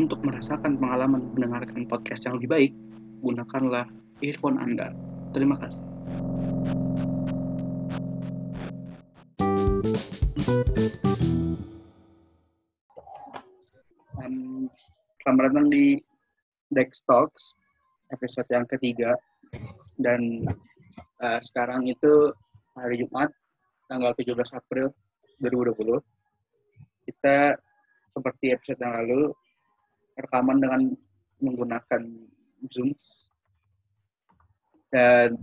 Untuk merasakan pengalaman mendengarkan podcast yang lebih baik, gunakanlah earphone Anda. Terima kasih. Um, selamat datang di Dex Talks, episode yang ketiga. Dan uh, sekarang itu hari Jumat, tanggal 17 April 2020. Kita seperti episode yang lalu, rekaman dengan menggunakan Zoom. Dan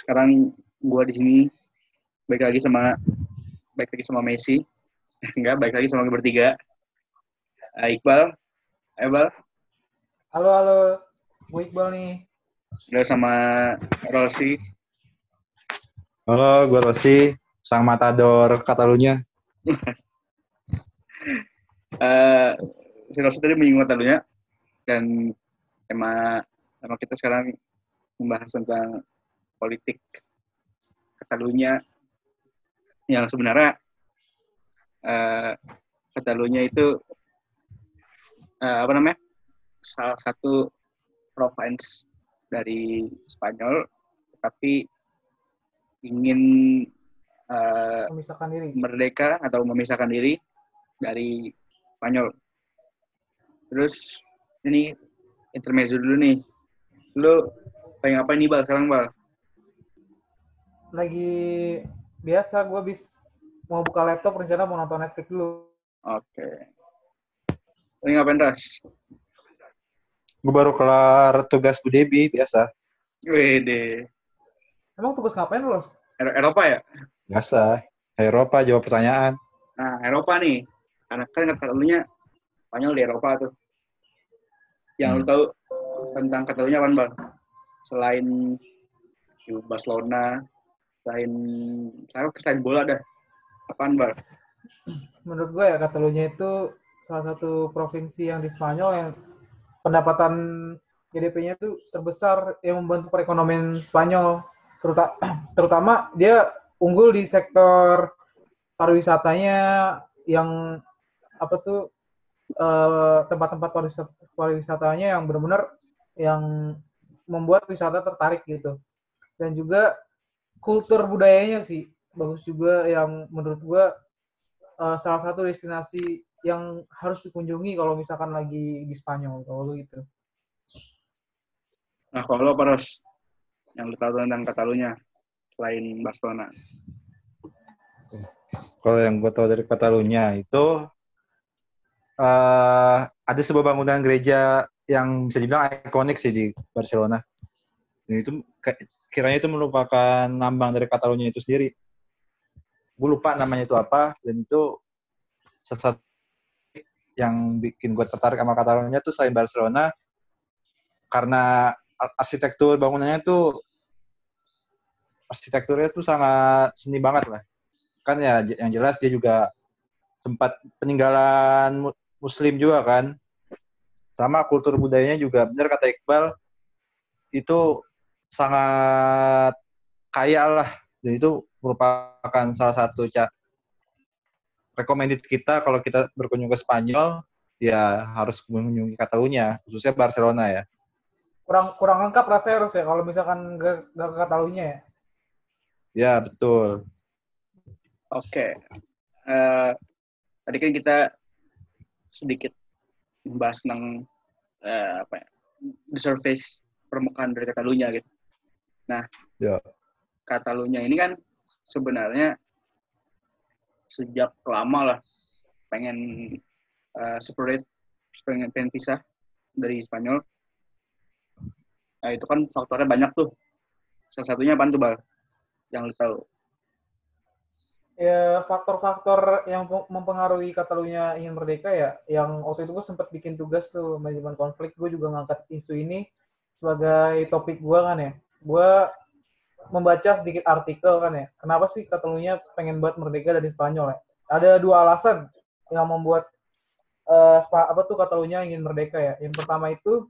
sekarang gua di sini baik lagi sama baik lagi sama Messi. Enggak, baik lagi sama bertiga. Uh, Iqbal, Iqbal, Halo, halo. Gue Iqbal nih. udah sama Rossi. Halo, gue Rossi, sang matador Katalunya. Eh, si Rossi tadi menyinggung dulunya dan tema tema kita sekarang membahas tentang politik Katalunya yang sebenarnya eh, Katalunya itu eh, apa namanya salah satu province dari Spanyol tapi ingin eh, Memisahkan diri. merdeka atau memisahkan diri dari Spanyol. Terus ini intermezzo dulu nih. Lu pengen apa nih Bal sekarang Bal? Lagi biasa gue habis mau buka laptop rencana mau nonton Netflix dulu. Oke. Ini ngapain Ras? Gue baru kelar tugas Bu Debi, biasa. Wede. Emang tugas ngapain lu? Ero- Eropa ya? Biasa. Eropa jawab pertanyaan. Nah, Eropa nih. Karena kan Katalunya Spanyol di Eropa tuh. Yang lu Hmm. tahu tentang Katalunya apa Bal? Selain di Barcelona, selain selain, selain bola dah. Apaan Bal? Menurut gue ya Katalunya itu salah satu provinsi yang di Spanyol yang pendapatan GDP-nya itu terbesar yang membantu perekonomian Spanyol. Teruta- terutama dia unggul di sektor pariwisatanya yang apa tuh eh, tempat-tempat pariwisata, pariwisatanya yang benar-benar yang membuat wisata tertarik gitu. Dan juga kultur budayanya sih bagus juga yang menurut gua eh, salah satu destinasi yang harus dikunjungi kalau misalkan lagi di Spanyol kalau lu gitu. Nah, kalau Ros? Yang lo tahu tentang Katalunya selain Barcelona. Kalau yang gue tahu dari Katalunya itu eh ada sebuah bangunan gereja yang bisa dibilang ikonik sih di Barcelona. Dan itu kiranya itu merupakan lambang dari Katalunya itu sendiri. Gue lupa namanya itu apa dan itu satu yang bikin gue tertarik sama Katalunya tuh selain Barcelona karena ar- arsitektur bangunannya tuh arsitekturnya tuh sangat seni banget lah. Kan ya yang jelas dia juga sempat peninggalan mu- muslim juga kan. Sama kultur budayanya juga benar kata Iqbal itu sangat kaya lah. Dan itu merupakan salah satu ca- recommended kita kalau kita berkunjung ke Spanyol ya harus mengunjungi Catalunya khususnya Barcelona ya. Kurang kurang lengkap rasanya harus ya kalau misalkan gak ke Katalunya ya. Ya betul Oke. Eh, tadi kan kita sedikit membahas tentang eh, apa ya, the surface permukaan dari Katalunya gitu. Nah, Ya. Katalunya ini kan sebenarnya sejak lama lah pengen eh, separate, pengen, pengen pisah dari Spanyol. Nah, itu kan faktornya banyak tuh. Salah satunya apa tuh, Bal? Yang lu tahu. Ya faktor-faktor yang pe- mempengaruhi Katalunya ingin merdeka ya, yang waktu itu gue sempat bikin tugas tuh manajemen konflik, gue juga ngangkat isu ini sebagai topik gue kan ya. Gue membaca sedikit artikel kan ya, kenapa sih Katalunya pengen buat merdeka dari Spanyol ya? Ada dua alasan yang membuat Spa- apa tuh Katalunya ingin merdeka ya. Yang pertama itu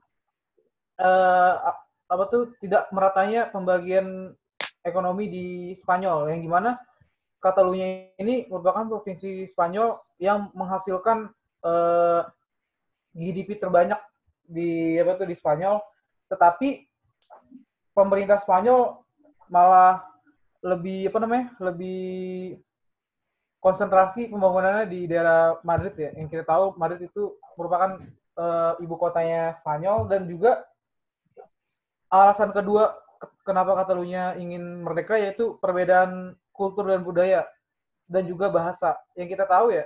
a- apa tuh tidak meratanya pembagian ekonomi di Spanyol, yang gimana? Catalunya ini merupakan provinsi Spanyol yang menghasilkan eh, GDP terbanyak di apa tuh di Spanyol, tetapi pemerintah Spanyol malah lebih apa namanya lebih konsentrasi pembangunannya di daerah Madrid ya. Yang kita tahu Madrid itu merupakan uh, ibu kotanya Spanyol dan juga alasan kedua kenapa Catalunya ingin merdeka yaitu perbedaan kultur dan budaya dan juga bahasa. Yang kita tahu ya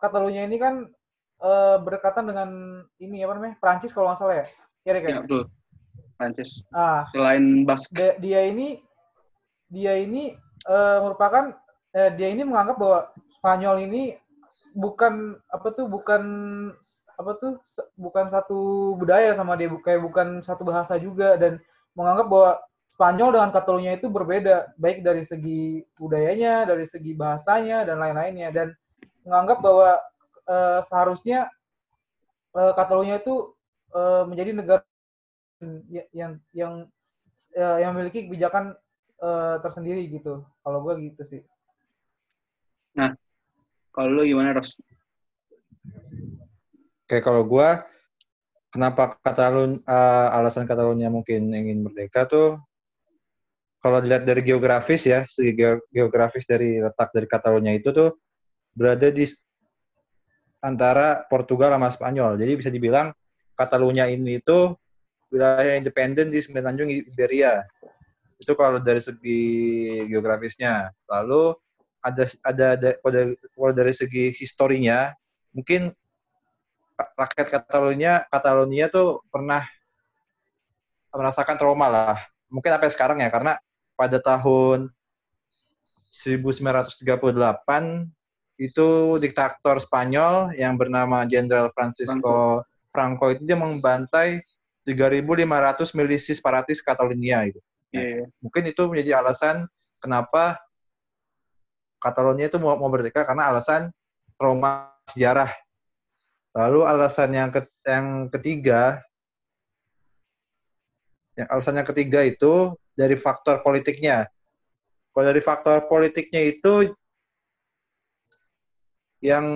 Catalunya ini kan uh, berdekatan dengan ini apa namanya Prancis kalau nggak salah ya ya, ya betul. Prancis ah. Selain Basque. Dia, dia ini dia ini uh, merupakan uh, dia ini menganggap bahwa Spanyol ini bukan apa tuh bukan apa tuh bukan satu budaya sama dia kayak bukan satu bahasa juga dan menganggap bahwa Spanyol dengan Catalunya itu berbeda baik dari segi budayanya, dari segi bahasanya dan lain-lainnya dan menganggap bahwa uh, seharusnya uh, Catalunya itu uh, menjadi negara yang yang yang, uh, yang memiliki kebijakan uh, tersendiri gitu. Kalau gue gitu sih. Nah, kalau lu gimana, Ros? Oke, kalau gue, kenapa Katalun, uh, alasan Katalunya mungkin ingin merdeka tuh, kalau dilihat dari geografis ya, segi geografis dari letak dari Katalunya itu tuh berada di antara Portugal sama Spanyol. Jadi bisa dibilang Katalunya ini itu wilayah independen di semenanjung Iberia. Itu kalau dari segi geografisnya. Lalu ada ada, ada kalau dari segi historinya mungkin rakyat Catalonia Catalonia tuh pernah merasakan trauma lah. Mungkin sampai sekarang ya karena pada tahun 1938 itu diktator Spanyol yang bernama Jenderal Francisco Franco. Franco itu dia membantai 3.500 milisi separatis Catalonia itu. Nah, yeah. Mungkin itu menjadi alasan kenapa Catalonia itu mau, mau merdeka karena alasan trauma sejarah. Lalu alasan yang ke, yang ketiga, yang alasan yang ketiga itu dari faktor politiknya. Kalau dari faktor politiknya itu yang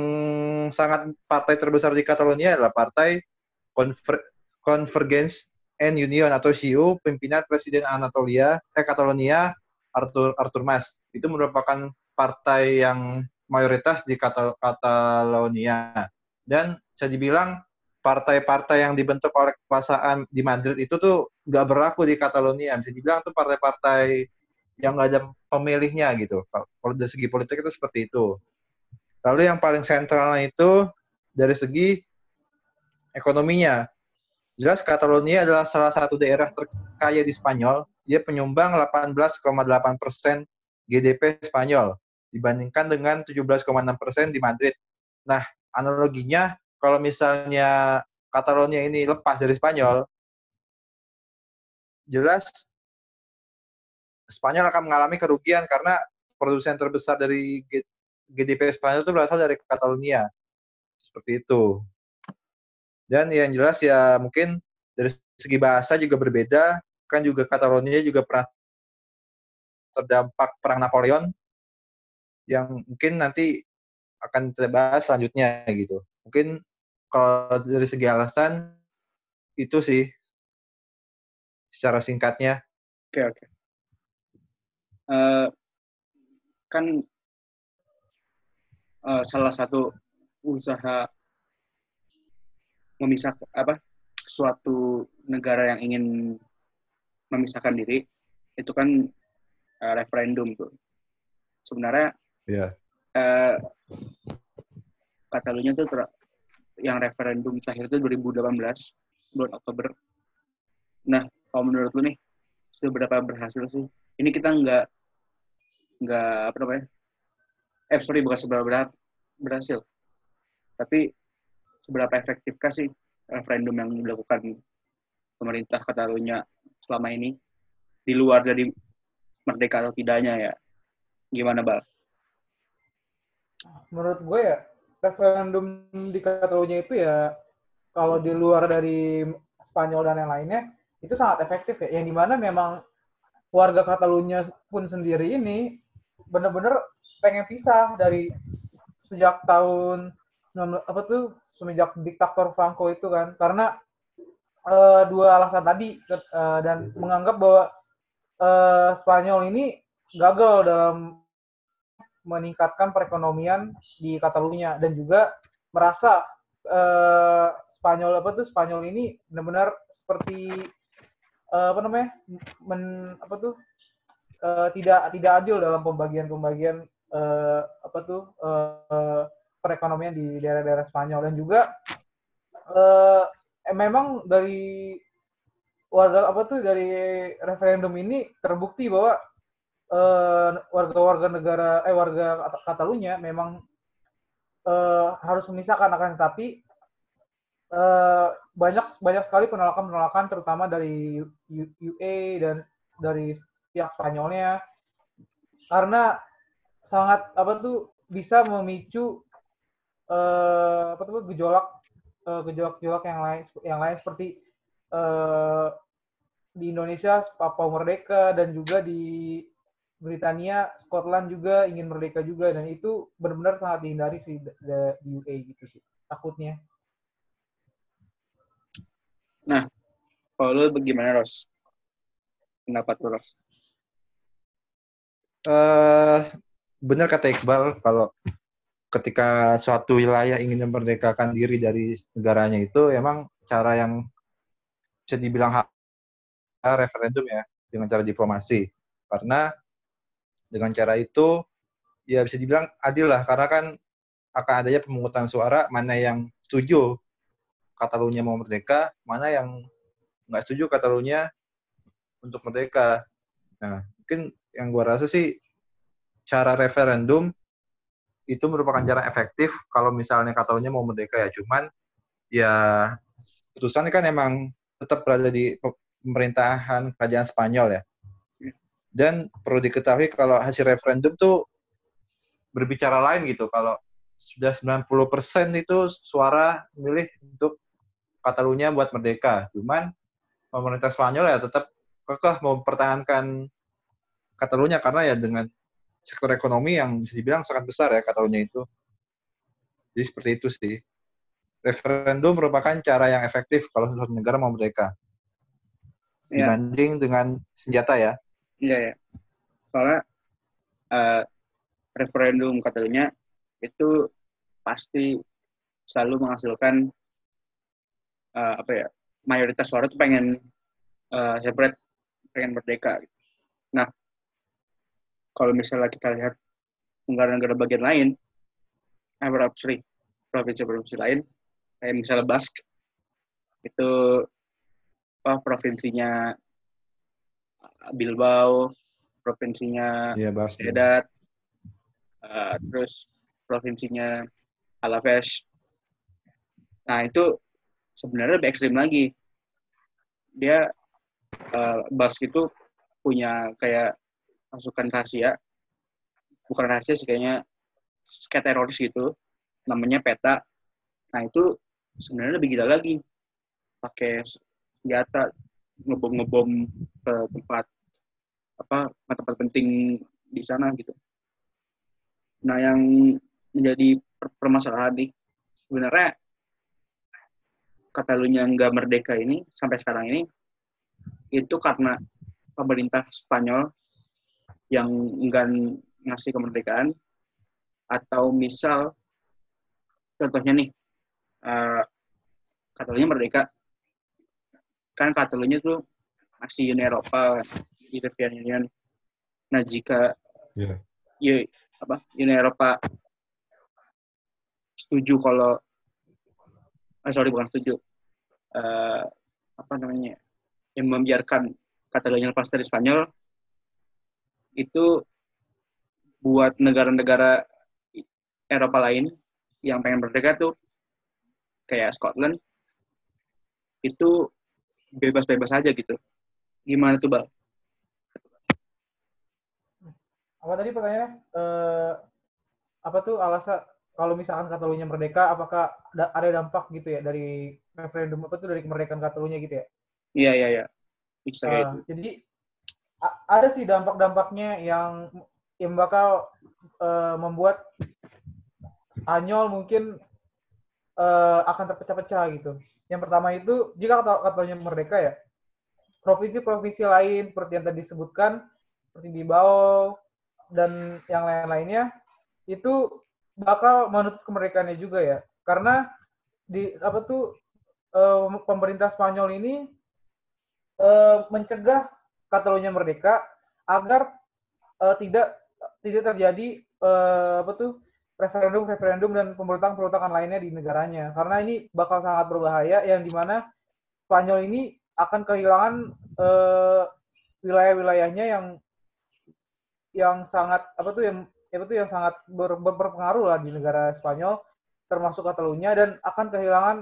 sangat partai terbesar di Catalonia adalah partai Conver Convergence and Union atau CU pimpinan Presiden Anatolia eh Catalonia Arthur Arthur Mas itu merupakan partai yang mayoritas di Katal Catalonia dan bisa dibilang partai-partai yang dibentuk oleh kekuasaan di Madrid itu tuh nggak berlaku di Catalonia bisa dibilang tuh partai-partai yang nggak ada pemilihnya gitu kalau dari segi politik itu seperti itu lalu yang paling sentralnya itu dari segi ekonominya Jelas Catalonia adalah salah satu daerah terkaya di Spanyol. Dia penyumbang 18,8 persen GDP Spanyol dibandingkan dengan 17,6 persen di Madrid. Nah, analoginya kalau misalnya Catalonia ini lepas dari Spanyol, jelas Spanyol akan mengalami kerugian karena produsen terbesar dari GDP Spanyol itu berasal dari Catalonia. Seperti itu. Dan yang jelas ya mungkin dari segi bahasa juga berbeda. Kan juga Catalonia juga pernah terdampak perang Napoleon yang mungkin nanti akan kita selanjutnya gitu. Mungkin kalau dari segi alasan itu sih secara singkatnya. Oke oke. Uh, kan uh, salah satu usaha memisah apa suatu negara yang ingin memisahkan diri itu kan uh, referendum tuh sebenarnya yeah. uh, Katalunya tuh ter yang referendum terakhir itu 2018 bulan Oktober. Nah, kalau menurut lu nih seberapa berhasil sih? Ini kita nggak nggak apa namanya? Eh sorry bukan seberapa berhasil, tapi seberapa efektifkah sih referendum yang dilakukan pemerintah Katalunya selama ini di luar dari merdeka atau tidaknya ya gimana bal? Menurut gue ya referendum di Katalunya itu ya kalau di luar dari Spanyol dan yang lainnya itu sangat efektif ya. Yang di mana memang warga Katalunya pun sendiri ini benar-benar pengen pisah dari sejak tahun 19 apa tuh semenjak diktator Franco itu kan. Karena eh, dua alasan tadi eh, dan menganggap bahwa eh, Spanyol ini gagal dalam meningkatkan perekonomian di Catalunya dan juga merasa eh, Spanyol apa tuh Spanyol ini benar-benar seperti eh, apa namanya men, apa tuh eh, tidak tidak adil dalam pembagian-pembagian eh, apa tuh eh, perekonomian di daerah-daerah Spanyol. Dan juga eh, memang dari warga apa tuh dari referendum ini terbukti bahwa warga-warga negara eh warga Katalunya memang eh, harus memisahkan akan tetapi eh, banyak banyak sekali penolakan-penolakan terutama dari UA dan dari pihak Spanyolnya. Karena sangat apa tuh bisa memicu eh, apa tuh gejolak eh, gejolak-gejolak yang lain yang lain seperti eh, di Indonesia Papua Merdeka dan juga di Britania Scotland juga ingin merdeka juga dan itu benar-benar sangat dihindari sih di di UA gitu sih takutnya Kalau lu bagaimana, Ros? Pendapat lu, Ros? eh benar kata Iqbal kalau ketika suatu wilayah ingin memerdekakan diri dari negaranya itu emang cara yang bisa dibilang hak referendum ya dengan cara diplomasi karena dengan cara itu ya bisa dibilang adil lah karena kan akan adanya pemungutan suara mana yang setuju Katalunya mau merdeka mana yang nggak setuju Katalunya untuk merdeka nah mungkin yang gua rasa sih cara referendum itu merupakan cara efektif kalau misalnya Katalunya mau merdeka ya. Cuman ya putusannya kan emang tetap berada di pe- pemerintahan kerajaan Spanyol ya. Dan perlu diketahui kalau hasil referendum tuh berbicara lain gitu. Kalau sudah 90% itu suara milih untuk Katalunya buat merdeka. Cuman pemerintah Spanyol ya tetap kekeh mempertahankan Katalunya karena ya dengan sektor ekonomi yang bisa dibilang sangat besar ya Katalunya itu. Jadi seperti itu sih. Referendum merupakan cara yang efektif kalau suatu negara mau merdeka. Iya. Dibanding dengan senjata ya. Iya, ya. Soalnya eh, referendum Katalunya itu pasti selalu menghasilkan eh, apa ya mayoritas suara tuh pengen eh, separate, pengen merdeka. gitu. Nah, kalau misalnya kita lihat negara-negara bagian lain, berapa sorry, provinsi-provinsi lain, kayak misalnya Basque, itu apa, provinsinya Bilbao, provinsinya Bas. Sedat, uh, terus provinsinya Alaves. Nah itu sebenarnya lebih ekstrim lagi. Dia uh, Basque itu punya kayak pasukan rahasia, bukan rahasia sih kayaknya kayak teroris gitu, namanya PETA. Nah itu sebenarnya lebih gila lagi, pakai senjata ngebom-ngebom ke tempat apa tempat penting di sana gitu. Nah, yang menjadi per- permasalahan nih sebenarnya Katalunya nggak merdeka ini sampai sekarang ini itu karena pemerintah Spanyol yang enggan ngasih kemerdekaan atau misal contohnya nih eh, Katalunya merdeka kan Katalunya tuh masih Uni Eropa European Union nah jika Iya. ya apa Uni Eropa setuju kalau eh, sorry bukan setuju Eh, apa namanya yang membiarkan Katalunya lepas dari Spanyol itu buat negara-negara Eropa lain yang pengen merdeka tuh kayak Scotland itu bebas-bebas aja gitu. Gimana tuh bal apa tadi pertanyaannya? Eh, apa tuh alasan kalau misalkan Katalunya merdeka apakah ada, ada dampak gitu ya dari referendum apa tuh dari kemerdekaan Katalunya gitu ya? Iya iya iya. Bisa kayak Ah, itu jadi ada sih dampak-dampaknya yang yang bakal uh, membuat Spanyol mungkin uh, akan terpecah-pecah gitu. Yang pertama itu jika kata katanya merdeka ya, provinsi-provinsi lain seperti yang tadi disebutkan seperti di Bao dan yang lain-lainnya itu bakal menutup kemerdekaannya juga ya. Karena di apa tuh uh, pemerintah Spanyol ini uh, mencegah Catalunya merdeka agar uh, tidak tidak terjadi apa tuh referendum-referendum dan pemberontakan-pemberontakan lainnya di negaranya. Karena ini bakal sangat berbahaya yang di mana Spanyol ini akan kehilangan wilayah-wilayahnya yang yang sangat apa tuh yang apa tuh yang sangat ber, berpengaruh lah di negara Spanyol termasuk Catalunya dan akan kehilangan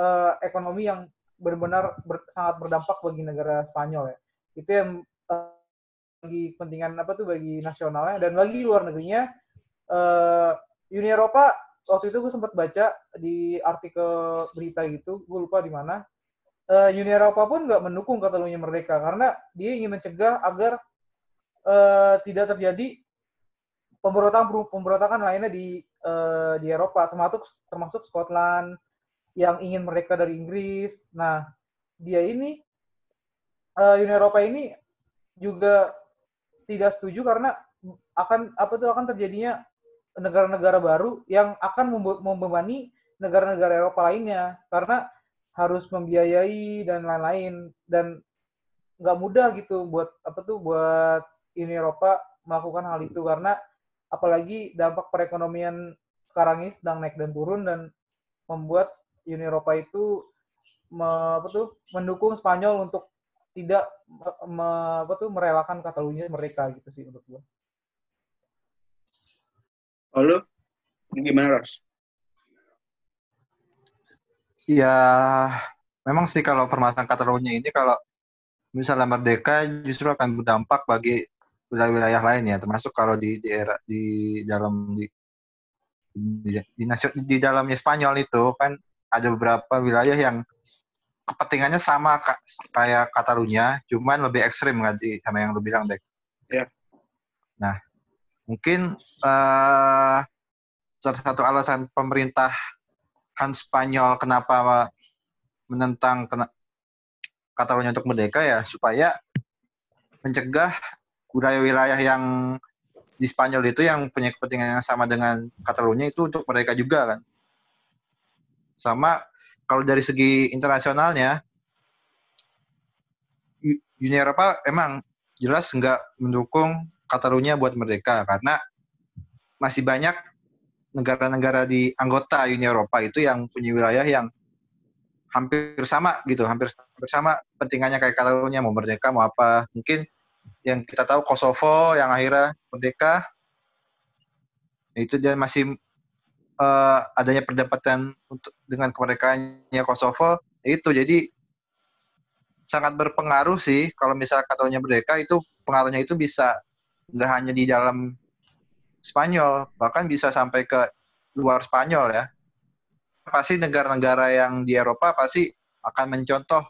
uh, ekonomi yang benar-benar ber, sangat berdampak bagi negara Spanyol ya. Itu yang uh, bagi kepentingan apa tuh bagi nasionalnya dan bagi luar negerinya uh, Uni Eropa waktu itu gue sempat baca di artikel berita gitu, gue lupa di mana. Uh, Uni Eropa pun nggak mendukung Catalunya merdeka karena dia ingin mencegah agar uh, tidak terjadi pemberontakan pemberontakan lainnya di uh, di Eropa termasuk termasuk Scotland yang ingin merdeka dari Inggris. Nah, dia ini uh, Uni Eropa ini juga tidak setuju karena akan apa tuh akan terjadinya negara-negara baru yang akan membebani negara-negara Eropa lainnya karena harus membiayai dan lain-lain dan nggak mudah gitu buat apa tuh buat Uni Eropa melakukan hal itu karena apalagi dampak perekonomian sekarang ini sedang naik dan turun dan membuat Uni Eropa itu me, apa tuh mendukung Spanyol untuk tidak me, apa tuh merelakan Catalunya mereka gitu sih untuk gua. Lalu gimana Ros? Ya, memang sih kalau permasalahan Catalunya ini kalau misalnya merdeka justru akan berdampak bagi wilayah-wilayah lain ya, termasuk kalau di di era di dalam di di, di, di dalamnya Spanyol itu kan ada beberapa wilayah yang kepentingannya sama kayak Catalunya, cuman lebih ekstrim nggak sama yang lu bilang, Dek. Ya. Nah, Mungkin uh, salah satu alasan pemerintah Hans Spanyol kenapa menentang kena, Catalunya untuk merdeka ya supaya mencegah wilayah-wilayah yang di Spanyol itu yang punya kepentingan yang sama dengan Catalunya itu untuk mereka juga kan. Sama kalau dari segi internasionalnya Uni Eropa emang jelas nggak mendukung Catalunya buat merdeka karena masih banyak negara-negara di anggota Uni Eropa itu yang punya wilayah yang hampir sama gitu, hampir, hampir sama pentingannya kayak Catalunya mau merdeka mau apa. Mungkin yang kita tahu Kosovo yang akhirnya merdeka itu dia masih uh, adanya perdebatan untuk dengan kemerdekaannya Kosovo itu jadi sangat berpengaruh sih kalau misalnya Catalunya merdeka itu pengaruhnya itu bisa nggak hanya di dalam Spanyol, bahkan bisa sampai ke luar Spanyol ya. Pasti negara-negara yang di Eropa pasti akan mencontoh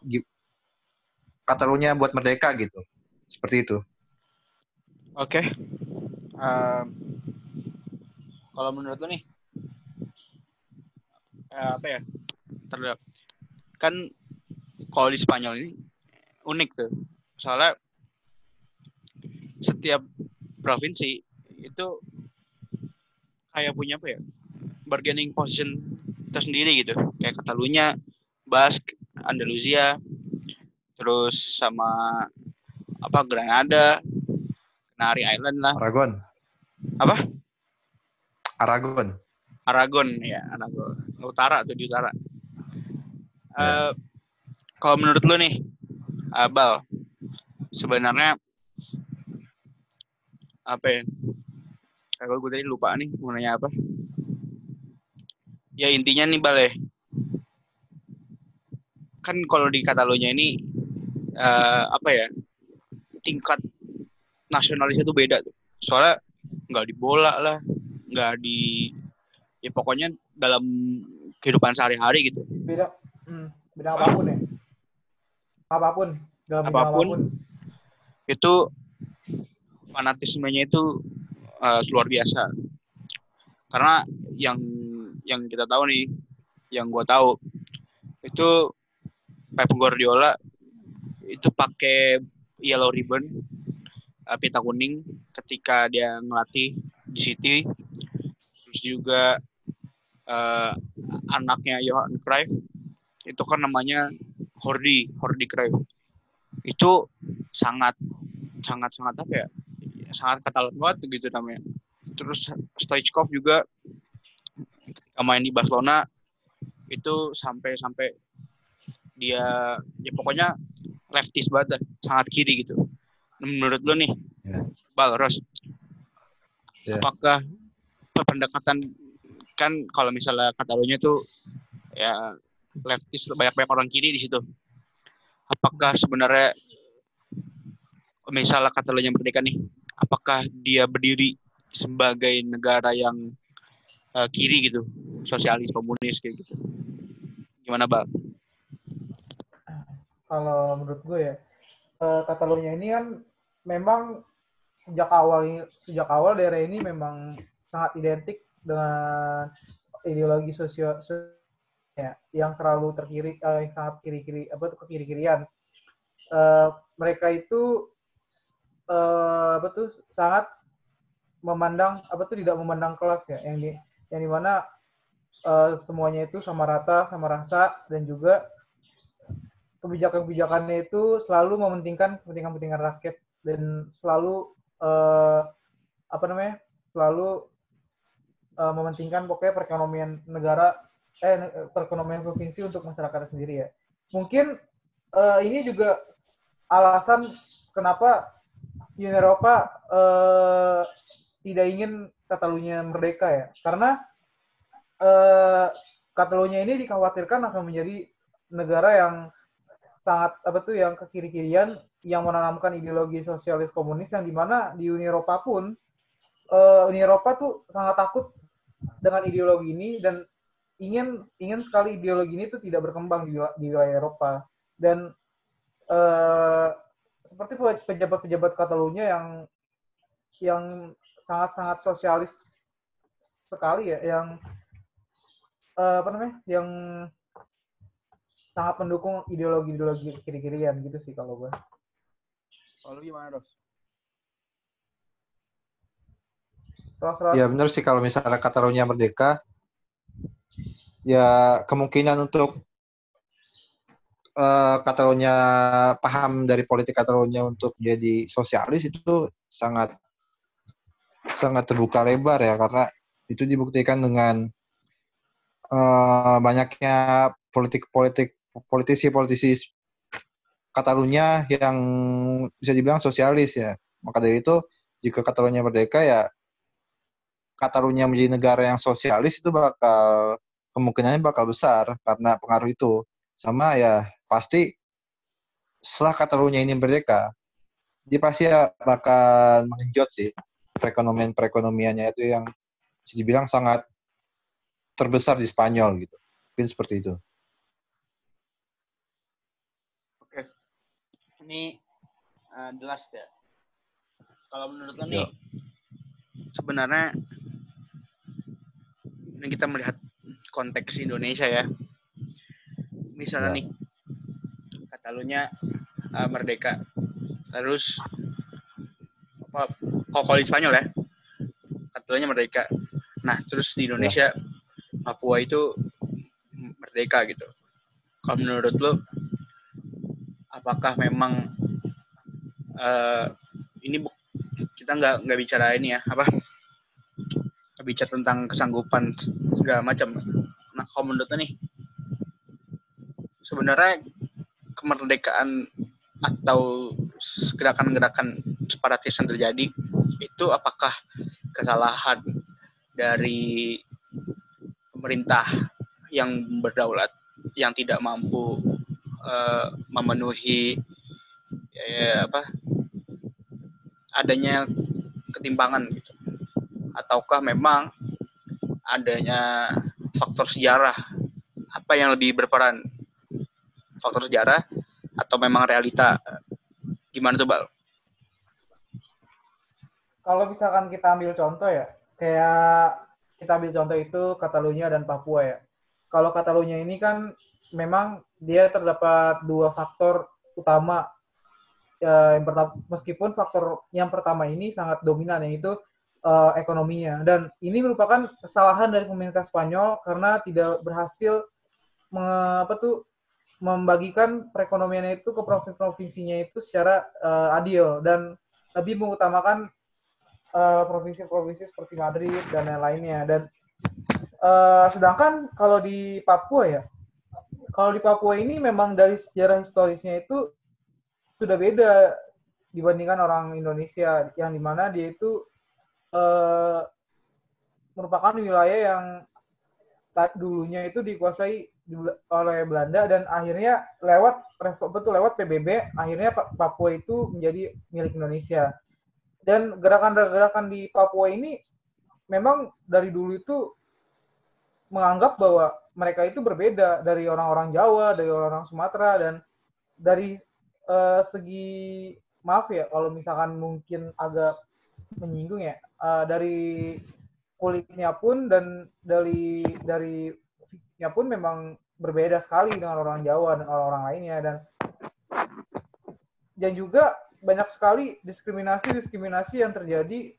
Catalunya buat merdeka gitu. Seperti itu. Oke. Okay. Uh, kalau menurut lo nih, uh, apa ya? Terhadap kan kalau di Spanyol ini unik tuh. Soalnya setiap provinsi itu kayak punya apa ya bargaining position tersendiri gitu kayak Catalunya, Basque, Andalusia, terus sama apa Granada, Canary Island lah. Aragon. Apa? Aragon. Aragon ya, Aragon. Utara tuh di utara. Ya. Uh, kalau menurut lu nih, Abal, sebenarnya apa ya kalau gue tadi lupa nih mau nanya apa ya intinya nih bale kan kalau di Katalonia ini uh, apa ya tingkat nasionalisnya tuh beda tuh. Soalnya nggak di bola lah nggak di ya pokoknya dalam kehidupan sehari-hari gitu. Beda hmm, beda apa pun ya. Apa pun dalam apa pun, apa pun. itu fanatismenya itu uh, luar biasa. Karena yang yang kita tahu nih, yang gue tahu itu Pep Guardiola itu pakai yellow ribbon uh, pita kuning ketika dia ngelatih di City. Terus juga uh, anaknya Johan Cruyff itu kan namanya Hordi Hordi Cruyff. Itu sangat sangat sangat apa ya? Sangat katalan banget gitu namanya. Terus Stoichkov juga main di Barcelona itu sampai sampai dia ya pokoknya leftis banget sangat kiri gitu menurut lo nih yeah. Bal Ros yeah. apakah pendekatan kan kalau misalnya Katalonia tuh ya leftis banyak banyak orang kiri di situ apakah sebenarnya misalnya Katalonia merdeka nih apakah dia berdiri sebagai negara yang uh, kiri gitu sosialis komunis kayak gitu gimana bang kalau menurut gue ya uh, ini kan memang sejak awal sejak awal daerah ini memang sangat identik dengan ideologi sosio, ya, yang terlalu terkiri uh, yang sangat kiri kiri apa tuh kiri kirian uh, mereka itu uh, apa tuh sangat memandang apa tuh tidak memandang kelas ya yang di yang di mana uh, semuanya itu sama rata sama rasa dan juga kebijakan-kebijakannya itu selalu mementingkan kepentingan-kepentingan rakyat dan selalu uh, apa namanya selalu uh, mementingkan pokoknya perekonomian negara eh perekonomian provinsi untuk masyarakat sendiri ya. Mungkin uh, ini juga alasan kenapa Uni Eropa uh, tidak ingin Catalunya merdeka ya. Karena uh, Catalunya ini dikhawatirkan akan menjadi negara yang sangat apa tuh yang ke kiri kirian yang menanamkan ideologi sosialis komunis yang di mana di Uni Eropa pun uh, Uni Eropa tuh sangat takut dengan ideologi ini dan ingin ingin sekali ideologi ini tuh tidak berkembang di, di wilayah Eropa. Dan uh, seperti pejabat-pejabat Catalunya yang yang sangat-sangat sosialis sekali ya yang uh, apa namanya yang sangat mendukung ideologi-ideologi kiri-kirian gitu sih kalau gue. Kalau gimana, Ros? Ros, Ros. Ya benar sih kalau misalnya Katalunya merdeka, ya kemungkinan untuk uh, Katalunya paham dari politik Katalunya untuk jadi sosialis itu sangat sangat terbuka lebar ya karena itu dibuktikan dengan uh, banyaknya politik-politik politisi-politisi Katalunya yang bisa dibilang sosialis ya. Maka dari itu jika Katalunya merdeka ya Katalunya menjadi negara yang sosialis itu bakal kemungkinannya bakal besar karena pengaruh itu. Sama ya pasti setelah Katalunya ini merdeka, dia pasti ya bakal mengenjot sih perekonomian perekonomiannya itu yang bisa dibilang sangat terbesar di Spanyol gitu. Mungkin seperti itu. Ini uh, jelas ya. Kalau menurut lo nih, sebenarnya ini kita melihat konteks Indonesia ya. Misalnya ya. nih, Katalunya uh, merdeka, terus apa? Kalau di Spanyol ya, Katalunya merdeka. Nah, terus di Indonesia, ya. Papua itu merdeka gitu. Kalau menurut lo, apakah memang uh, ini kita nggak nggak bicara ini ya apa? Bicara tentang kesanggupan segala macam. Nah kalau menurut nih sebenarnya kemerdekaan atau gerakan-gerakan separatis yang terjadi itu apakah kesalahan dari pemerintah yang berdaulat yang tidak mampu uh, memenuhi ya, apa adanya ketimpangan gitu. Ataukah memang adanya faktor sejarah? Apa yang lebih berperan? Faktor sejarah atau memang realita? Gimana tuh bal? Kalau misalkan kita ambil contoh ya, kayak kita ambil contoh itu Catalunya dan Papua ya. Kalau Catalunya ini kan memang dia terdapat dua faktor utama. Ya, yang pertama, meskipun faktor yang pertama ini sangat dominan yaitu uh, ekonominya dan ini merupakan kesalahan dari pemerintah Spanyol karena tidak berhasil me, apa tuh membagikan perekonomiannya itu ke provinsi-provinsinya itu secara uh, adil dan lebih mengutamakan provinsi provinsi-provinsi seperti Madrid dan lain-lainnya. Dan uh, sedangkan kalau di Papua ya, kalau di Papua ini memang dari sejarah historisnya itu sudah beda dibandingkan orang Indonesia yang di mana dia itu uh, merupakan wilayah yang dulunya itu dikuasai oleh Belanda dan akhirnya lewat betul lewat PBB akhirnya Papua itu menjadi milik Indonesia. Dan gerakan-gerakan di Papua ini memang dari dulu itu menganggap bahwa mereka itu berbeda dari orang-orang Jawa, dari orang-orang Sumatera dan dari uh, segi maaf ya kalau misalkan mungkin agak menyinggung ya uh, dari kulitnya pun dan dari dari fisiknya pun memang berbeda sekali dengan orang Jawa dan orang-orang lainnya. Dan dan juga banyak sekali diskriminasi-diskriminasi yang terjadi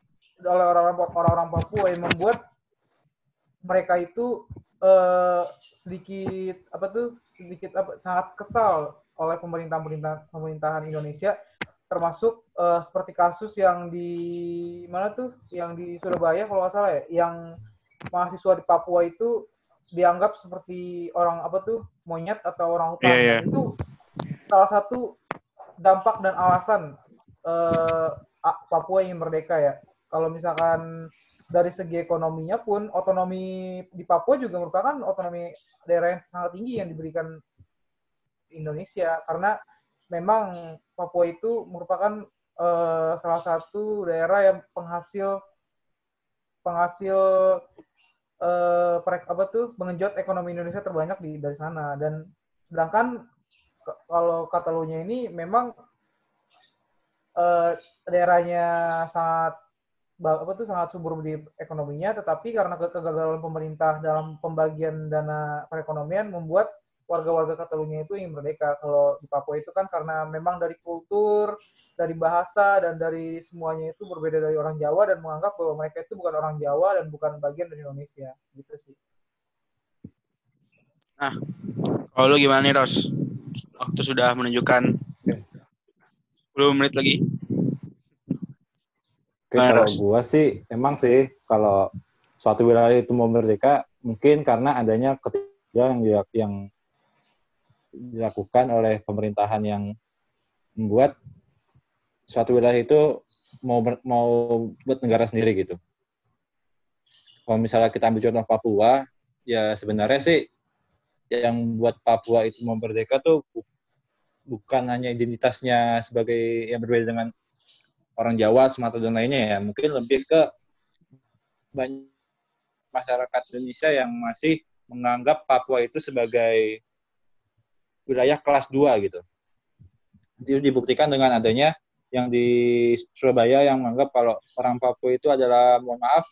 oleh orang-orang Papua yang membuat mereka itu uh, sedikit apa tuh sedikit apa sangat kesal oleh pemerintah pemerintah pemerintahan Indonesia termasuk uh, seperti kasus yang di mana tuh yang di Surabaya kalau nggak salah ya yang mahasiswa di Papua itu dianggap seperti orang apa tuh monyet atau orang hutan yeah, yeah. itu salah satu dampak dan alasan uh, Papua ingin merdeka ya. Kalau misalkan dari segi ekonominya pun otonomi di Papua juga merupakan otonomi daerah yang sangat tinggi yang diberikan Indonesia. Karena memang Papua itu merupakan uh, salah satu daerah yang penghasil penghasil uh, apa tuh mengenjot ekonomi Indonesia terbanyak di dari sana. Dan sedangkan kalau Catalunya ini memang uh, daerahnya sangat apa tuh sangat subur di ekonominya, tetapi karena kegagalan pemerintah dalam pembagian dana perekonomian membuat warga-warga Catalunya itu ingin merdeka. Kalau di Papua itu kan karena memang dari kultur, dari bahasa dan dari semuanya itu berbeda dari orang Jawa dan menganggap bahwa mereka itu bukan orang Jawa dan bukan bagian dari Indonesia. Gitu sih. Nah, kalau lu gimana nih, Ros? waktu sudah menunjukkan 10 menit lagi. Oke, kalau gua sih emang sih kalau suatu wilayah itu mau merdeka mungkin karena adanya ketiga yang yang dilakukan oleh pemerintahan yang membuat suatu wilayah itu mau mau buat negara sendiri gitu. Kalau misalnya kita ambil contoh Papua, ya sebenarnya sih yang buat Papua itu merdeka tuh bukan hanya identitasnya sebagai yang berbeda dengan orang Jawa, Sumatera dan lainnya ya, mungkin lebih ke banyak masyarakat Indonesia yang masih menganggap Papua itu sebagai wilayah kelas 2 gitu. Itu dibuktikan dengan adanya yang di Surabaya yang menganggap kalau orang Papua itu adalah mohon maaf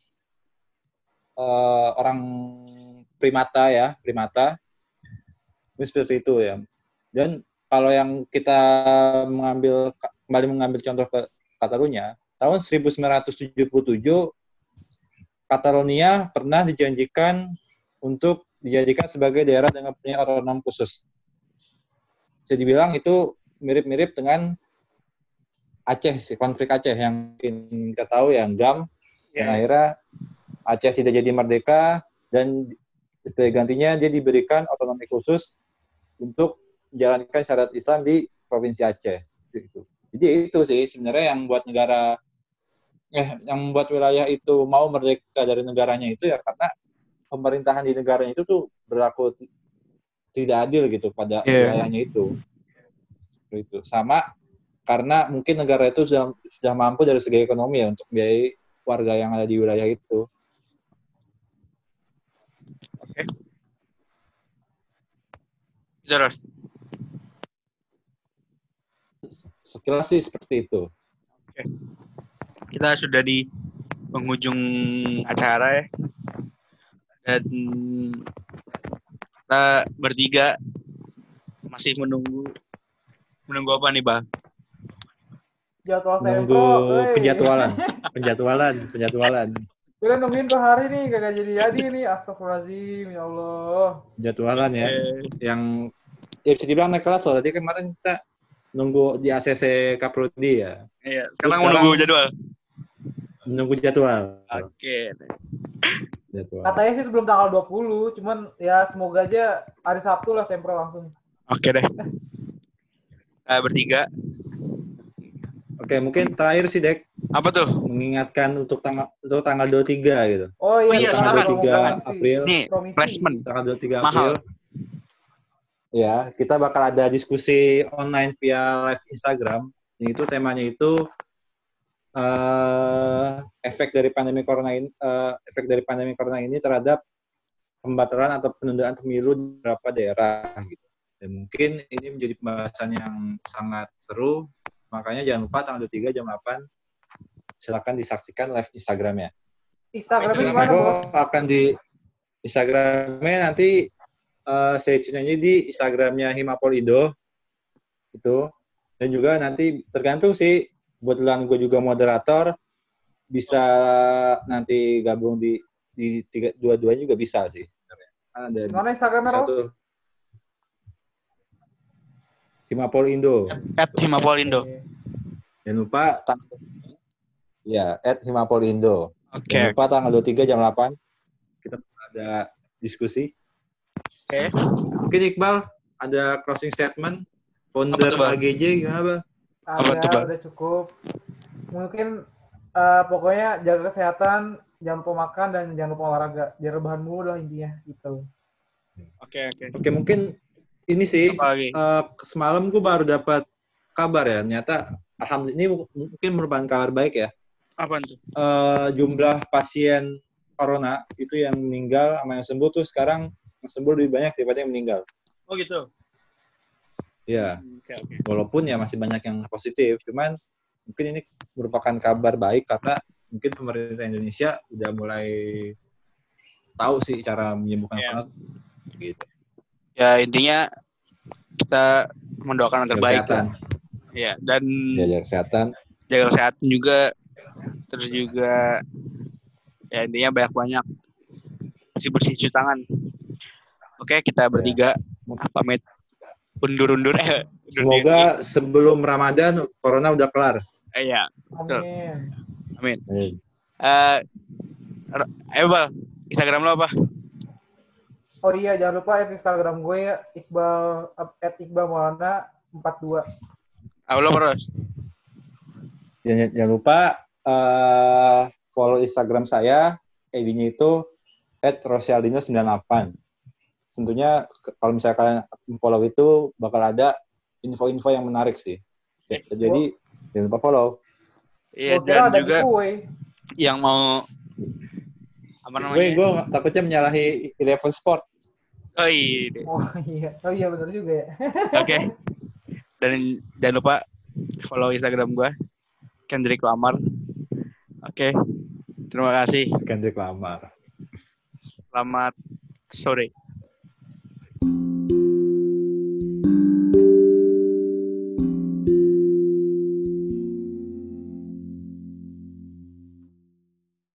uh, orang primata ya, primata ini seperti itu ya. Dan kalau yang kita mengambil kembali mengambil contoh ke Katalunya, tahun 1977 Catalonia pernah dijanjikan untuk dijadikan sebagai daerah dengan punya otonom khusus. Jadi bilang itu mirip-mirip dengan Aceh, si konflik Aceh yang kita tahu yang GAM, yeah. yang akhirnya Aceh tidak jadi merdeka dan sebagai gantinya dia diberikan otonomi khusus untuk menjalankan syariat Islam di provinsi Aceh. Gitu. Jadi itu sih sebenarnya yang buat negara eh yang membuat wilayah itu mau merdeka dari negaranya itu ya karena pemerintahan di negaranya itu tuh berlaku tidak adil gitu pada yeah. wilayahnya itu. Itu sama karena mungkin negara itu sudah sudah mampu dari segi ekonomi ya untuk biayai warga yang ada di wilayah itu. Oke. Okay. Terus. Sekilas sih seperti itu. Oke. kita sudah di penghujung acara ya. Dan kita bertiga masih menunggu menunggu apa nih, Bang? Jadwal Nunggu sempro. penjadwalan, penjadwalan, penjadwalan, Kita nungguin ke hari nih, kagak jadi-jadi nih. Astagfirullahaladzim, ya Allah. penjadwalan ya. Yang ya bisa dibilang naik kelas loh. Tadi kemarin kita nunggu di ACC Kaprodi ya. iya, sekarang sekarang- menunggu jadwal. Menunggu jadwal. Oke. Jadwal. Katanya sih sebelum tanggal 20, cuman ya semoga aja hari Sabtu lah sempro langsung. Oke deh. Kita bertiga. Oke, mungkin terakhir sih Dek Apa tuh? mengingatkan untuk tanggal untuk tanggal 23 gitu. Oh iya, Oh iya, tanggal silakan. 23 promisi. April. Nih, flashman. Tanggal 23 Mahal. Ya, kita bakal ada diskusi online via live Instagram. Yang itu temanya itu eh efek dari pandemi corona ini eh, efek dari pandemi corona ini terhadap pembatalan atau penundaan pemilu di beberapa daerah gitu. Dan mungkin ini menjadi pembahasan yang sangat seru. Makanya jangan lupa tanggal 23 jam 8 silakan disaksikan live Instagramnya. Instagramnya Instagram gimana, Aku Bos? akan di Instagramnya nanti eh saya tune aja di Instagramnya Himapol Indo itu dan juga nanti tergantung sih kebetulan gue juga moderator bisa nanti gabung di di tiga dua-duanya juga bisa sih ada Gimana Instagramnya, Ros? satu Himapol Indo At Himapolindo. Oke. jangan lupa tang- ya at Himapol Indo Oke. Jangan lupa tanggal 23 jam 8 kita ada diskusi. Oke. Mungkin Iqbal ada closing statement founder Apa tuh? AGJ gimana Bang? Apa Ada, tuh, Bang? udah cukup. Mungkin eh, pokoknya jaga kesehatan, jangan lupa makan dan jangan lupa olahraga. Jangan rebahan mulu lah intinya gitu. Oke, oke. Oke mungkin ini sih eh, semalam gue baru dapat kabar ya ternyata alhamdulillah ini mungkin merupakan kabar baik ya Apa tuh? Eh, jumlah pasien corona itu yang meninggal sama yang sembuh tuh sekarang yang sembuh lebih banyak daripada yang meninggal. Oh gitu. ya Oke, oke. walaupun ya masih banyak yang positif cuman mungkin ini merupakan kabar baik karena mungkin pemerintah Indonesia udah mulai tahu sih cara menyembuhkan corona. Gitu. Ya intinya kita mendoakan yang terbaik kesehatan. lah. Ya, dan jaga kesehatan. jaga kesehatan juga. Terus juga ya intinya banyak-banyak. Bersih-bersih cuci tangan. Oke, kita bertiga pamit undur-undur eh undur diri. semoga sebelum Ramadan corona udah kelar Eh, ya. Betul. Amin. Amin. Eh ayo Bal, Instagram lo apa? Oh iya, jangan lupa at Instagram gue ya, Iqbal, at Iqbal Maulana 42. Apa lo terus? jangan, jangan lupa eh, follow Instagram saya ID-nya itu @rosialdino98 tentunya kalau misalnya kalian follow itu bakal ada info-info yang menarik sih Oke, jadi jangan lupa follow Iya, Gue kira dan juga giveaway. yang mau apa gue namanya? gue takutnya menyalahi Eleven Sport Oh iya. Oh iya, oh iya benar juga ya. Oke. Dan jangan lupa follow Instagram gua Kendrick Lamar. Oke. Terima kasih. Kendrick Lamar Selamat sore.